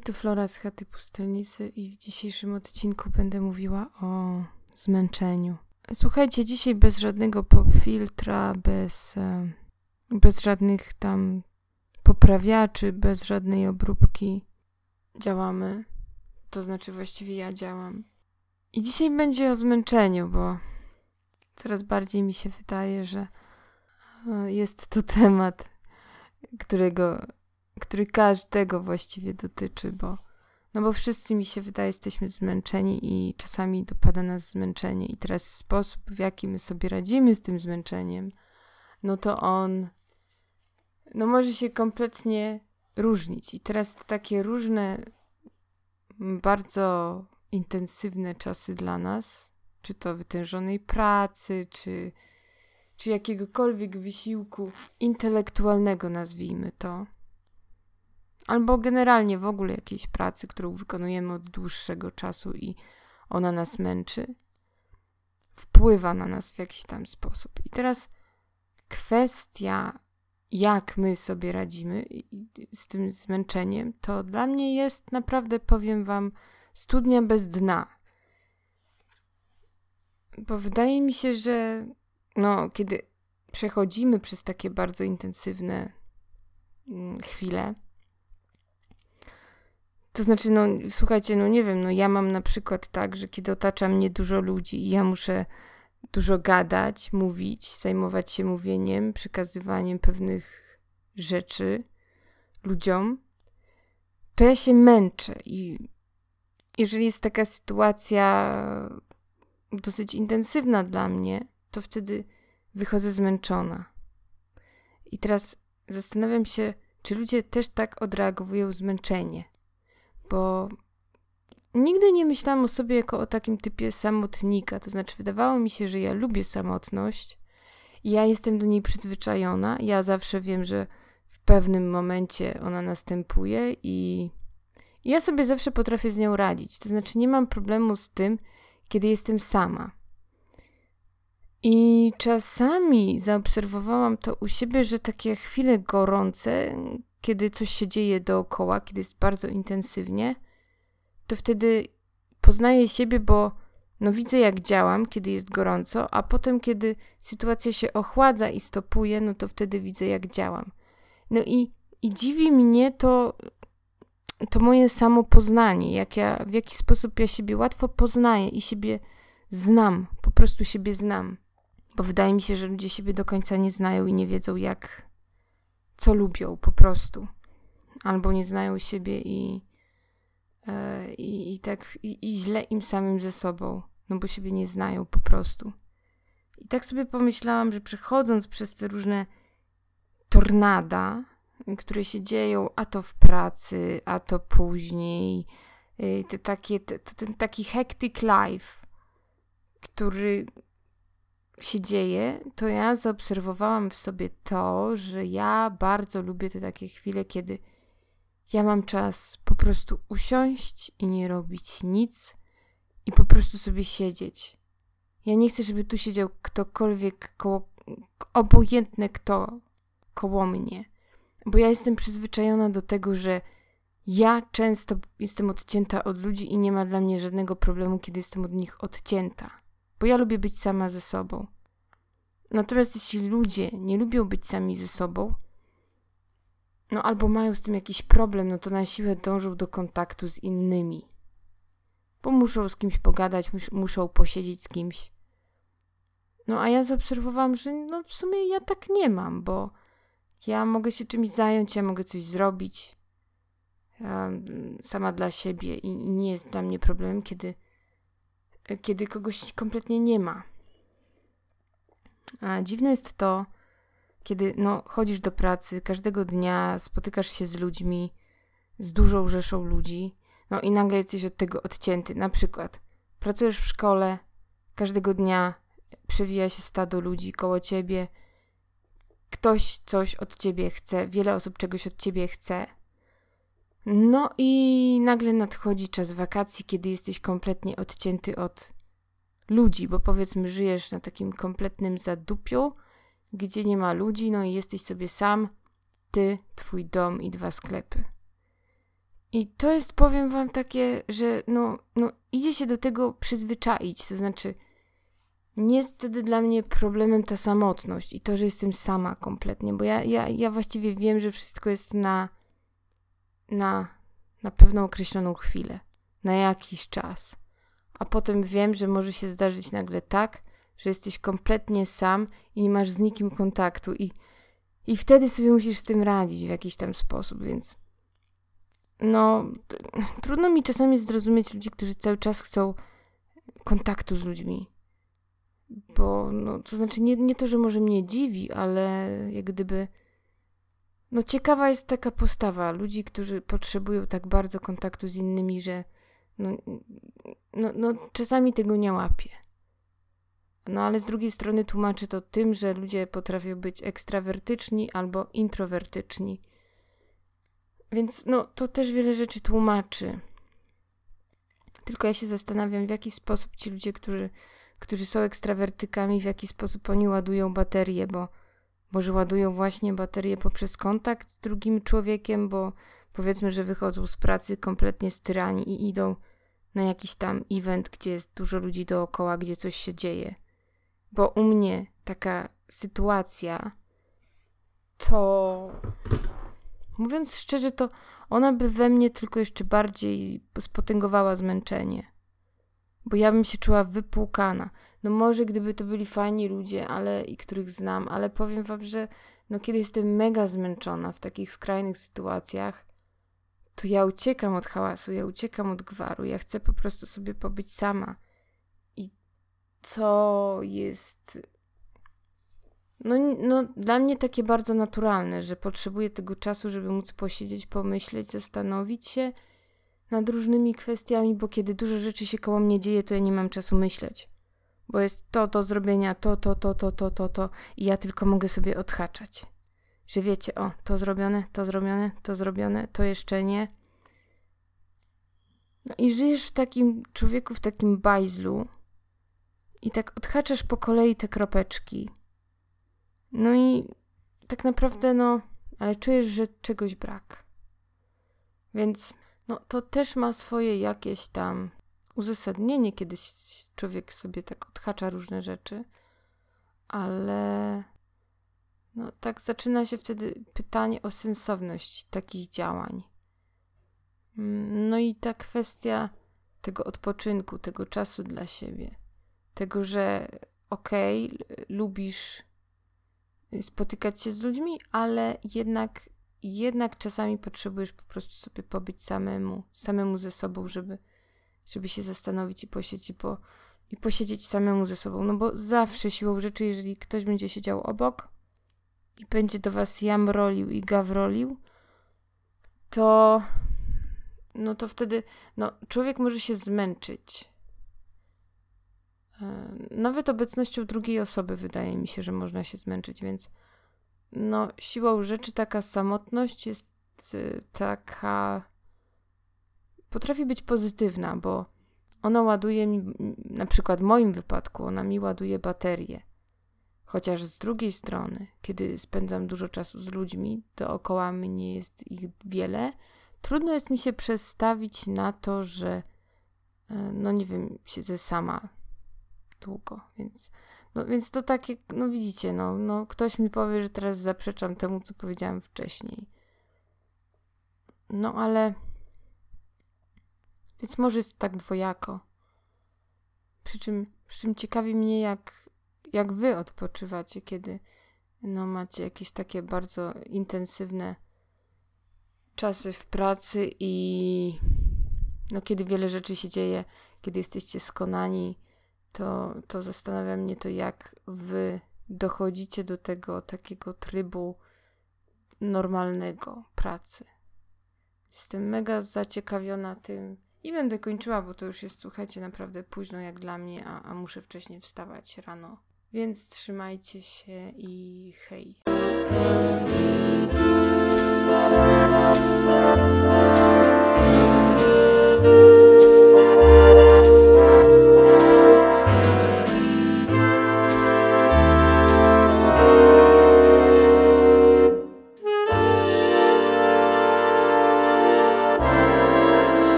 tu Flora z chaty pustelnicy i w dzisiejszym odcinku będę mówiła o zmęczeniu. Słuchajcie, dzisiaj bez żadnego filtra, bez, e, bez żadnych tam poprawiaczy, bez żadnej obróbki działamy. To znaczy właściwie ja działam. I dzisiaj będzie o zmęczeniu, bo coraz bardziej mi się wydaje, że e, jest to temat, którego który każdego właściwie dotyczy, bo no bo wszyscy mi się wydaje, jesteśmy zmęczeni i czasami dopada nas zmęczenie. I teraz sposób, w jaki my sobie radzimy z tym zmęczeniem, no to on no może się kompletnie różnić. I teraz takie różne, bardzo intensywne czasy dla nas, czy to wytężonej pracy, czy, czy jakiegokolwiek wysiłku intelektualnego, nazwijmy to, albo generalnie w ogóle jakiejś pracy, którą wykonujemy od dłuższego czasu i ona nas męczy, wpływa na nas w jakiś tam sposób. I teraz kwestia, jak my sobie radzimy z tym zmęczeniem, to dla mnie jest naprawdę, powiem Wam, studnia bez dna. Bo wydaje mi się, że no, kiedy przechodzimy przez takie bardzo intensywne mm, chwile, to znaczy, no słuchajcie, no nie wiem, no ja mam na przykład tak, że kiedy otacza mnie dużo ludzi i ja muszę dużo gadać, mówić, zajmować się mówieniem, przekazywaniem pewnych rzeczy ludziom, to ja się męczę i jeżeli jest taka sytuacja dosyć intensywna dla mnie, to wtedy wychodzę zmęczona. I teraz zastanawiam się, czy ludzie też tak odreagowują zmęczenie bo nigdy nie myślałam o sobie jako o takim typie samotnika. To znaczy, wydawało mi się, że ja lubię samotność ja jestem do niej przyzwyczajona. Ja zawsze wiem, że w pewnym momencie ona następuje i, i ja sobie zawsze potrafię z nią radzić. To znaczy, nie mam problemu z tym, kiedy jestem sama. I czasami zaobserwowałam to u siebie, że takie chwile gorące, kiedy coś się dzieje dookoła, kiedy jest bardzo intensywnie, to wtedy poznaję siebie, bo no widzę jak działam, kiedy jest gorąco, a potem kiedy sytuacja się ochładza i stopuje, no to wtedy widzę jak działam. No i, i dziwi mnie to, to moje samo poznanie, jak ja, w jaki sposób ja siebie łatwo poznaję i siebie znam, po prostu siebie znam. Bo wydaje mi się, że ludzie siebie do końca nie znają i nie wiedzą, jak, co lubią po prostu. Albo nie znają siebie i, e, i, i tak i, i źle im samym ze sobą, no bo siebie nie znają po prostu. I tak sobie pomyślałam, że przechodząc przez te różne tornada, które się dzieją, a to w pracy, a to później, y, te takie, te, ten taki hectic life, który się dzieje, to ja zaobserwowałam w sobie to, że ja bardzo lubię te takie chwile, kiedy ja mam czas po prostu usiąść i nie robić nic i po prostu sobie siedzieć. Ja nie chcę, żeby tu siedział ktokolwiek koło, obojętny kto koło mnie, bo ja jestem przyzwyczajona do tego, że ja często jestem odcięta od ludzi i nie ma dla mnie żadnego problemu, kiedy jestem od nich odcięta bo ja lubię być sama ze sobą. Natomiast jeśli ludzie nie lubią być sami ze sobą, no albo mają z tym jakiś problem, no to na siłę dążą do kontaktu z innymi. Bo muszą z kimś pogadać, mus muszą posiedzieć z kimś. No a ja zaobserwowałam, że no w sumie ja tak nie mam, bo ja mogę się czymś zająć, ja mogę coś zrobić um, sama dla siebie i, i nie jest dla mnie problemem, kiedy kiedy kogoś kompletnie nie ma. A dziwne jest to, kiedy no, chodzisz do pracy, każdego dnia spotykasz się z ludźmi, z dużą rzeszą ludzi, no i nagle jesteś od tego odcięty. Na przykład pracujesz w szkole, każdego dnia przewija się stado ludzi koło ciebie, ktoś coś od ciebie chce, wiele osób czegoś od ciebie chce, no i nagle nadchodzi czas wakacji, kiedy jesteś kompletnie odcięty od ludzi, bo powiedzmy, żyjesz na takim kompletnym zadupiu, gdzie nie ma ludzi, no i jesteś sobie sam, ty, twój dom i dwa sklepy. I to jest, powiem wam, takie, że no, no idzie się do tego przyzwyczaić, to znaczy nie jest wtedy dla mnie problemem ta samotność i to, że jestem sama kompletnie, bo ja, ja, ja właściwie wiem, że wszystko jest na, na, na pewną określoną chwilę, na jakiś czas. A potem wiem, że może się zdarzyć nagle tak, że jesteś kompletnie sam i nie masz z nikim kontaktu i, i wtedy sobie musisz z tym radzić w jakiś tam sposób, więc no trudno mi czasami zrozumieć ludzi, którzy cały czas chcą kontaktu z ludźmi. Bo, no, to znaczy nie, nie to, że może mnie dziwi, ale jak gdyby no ciekawa jest taka postawa ludzi, którzy potrzebują tak bardzo kontaktu z innymi, że no, no, no czasami tego nie łapię. No ale z drugiej strony tłumaczy to tym, że ludzie potrafią być ekstrawertyczni albo introwertyczni. Więc no to też wiele rzeczy tłumaczy. Tylko ja się zastanawiam, w jaki sposób ci ludzie, którzy, którzy są ekstrawertykami, w jaki sposób oni ładują baterie, bo może ładują właśnie baterie poprzez kontakt z drugim człowiekiem, bo powiedzmy, że wychodzą z pracy kompletnie styrani i idą na jakiś tam event, gdzie jest dużo ludzi dookoła, gdzie coś się dzieje. Bo u mnie taka sytuacja to mówiąc szczerze, to ona by we mnie tylko jeszcze bardziej spotęgowała zmęczenie. Bo ja bym się czuła wypłukana. No może gdyby to byli fajni ludzie, ale i których znam, ale powiem wam, że no kiedy jestem mega zmęczona w takich skrajnych sytuacjach, to ja uciekam od hałasu, ja uciekam od gwaru, ja chcę po prostu sobie pobyć sama. I to jest. No, no, dla mnie takie bardzo naturalne, że potrzebuję tego czasu, żeby móc posiedzieć, pomyśleć, zastanowić się nad różnymi kwestiami, bo kiedy dużo rzeczy się koło mnie dzieje, to ja nie mam czasu myśleć. Bo jest to, to zrobienia, to, to, to, to, to, to, to i ja tylko mogę sobie odhaczać że wiecie, o, to zrobione, to zrobione, to zrobione, to jeszcze nie. No i żyjesz w takim człowieku, w takim bajzlu i tak odhaczasz po kolei te kropeczki. No i tak naprawdę, no, ale czujesz, że czegoś brak. Więc, no, to też ma swoje jakieś tam uzasadnienie, kiedy człowiek sobie tak odhacza różne rzeczy, ale no tak zaczyna się wtedy pytanie o sensowność takich działań. Mm, no i ta kwestia tego odpoczynku, tego czasu dla siebie, tego, że okej, okay, lubisz spotykać się z ludźmi, ale jednak, jednak czasami potrzebujesz po prostu sobie pobyć samemu, samemu ze sobą, żeby, żeby się zastanowić i posiedzieć, bo, i posiedzieć samemu ze sobą. No bo zawsze siłą rzeczy, jeżeli ktoś będzie siedział obok, i będzie do was jamrolił i gawrolił, to no to wtedy no, człowiek może się zmęczyć. E, nawet obecnością drugiej osoby wydaje mi się, że można się zmęczyć, więc no siłą rzeczy taka samotność jest y, taka potrafi być pozytywna, bo ona ładuje mi, na przykład w moim wypadku, ona mi ładuje baterię. Chociaż z drugiej strony, kiedy spędzam dużo czasu z ludźmi, dookoła mnie jest ich wiele, trudno jest mi się przestawić na to, że e, no nie wiem, siedzę sama długo, więc no, więc to takie, no widzicie, no, no ktoś mi powie, że teraz zaprzeczam temu, co powiedziałam wcześniej. No ale więc może jest tak dwojako. Przy czym, przy czym ciekawi mnie, jak jak wy odpoczywacie, kiedy no, macie jakieś takie bardzo intensywne czasy w pracy i no, kiedy wiele rzeczy się dzieje, kiedy jesteście skonani, to, to zastanawia mnie to, jak wy dochodzicie do tego takiego trybu normalnego pracy. Jestem mega zaciekawiona tym i będę kończyła, bo to już jest, słuchajcie, naprawdę późno jak dla mnie, a, a muszę wcześniej wstawać rano. Więc trzymajcie się i hej.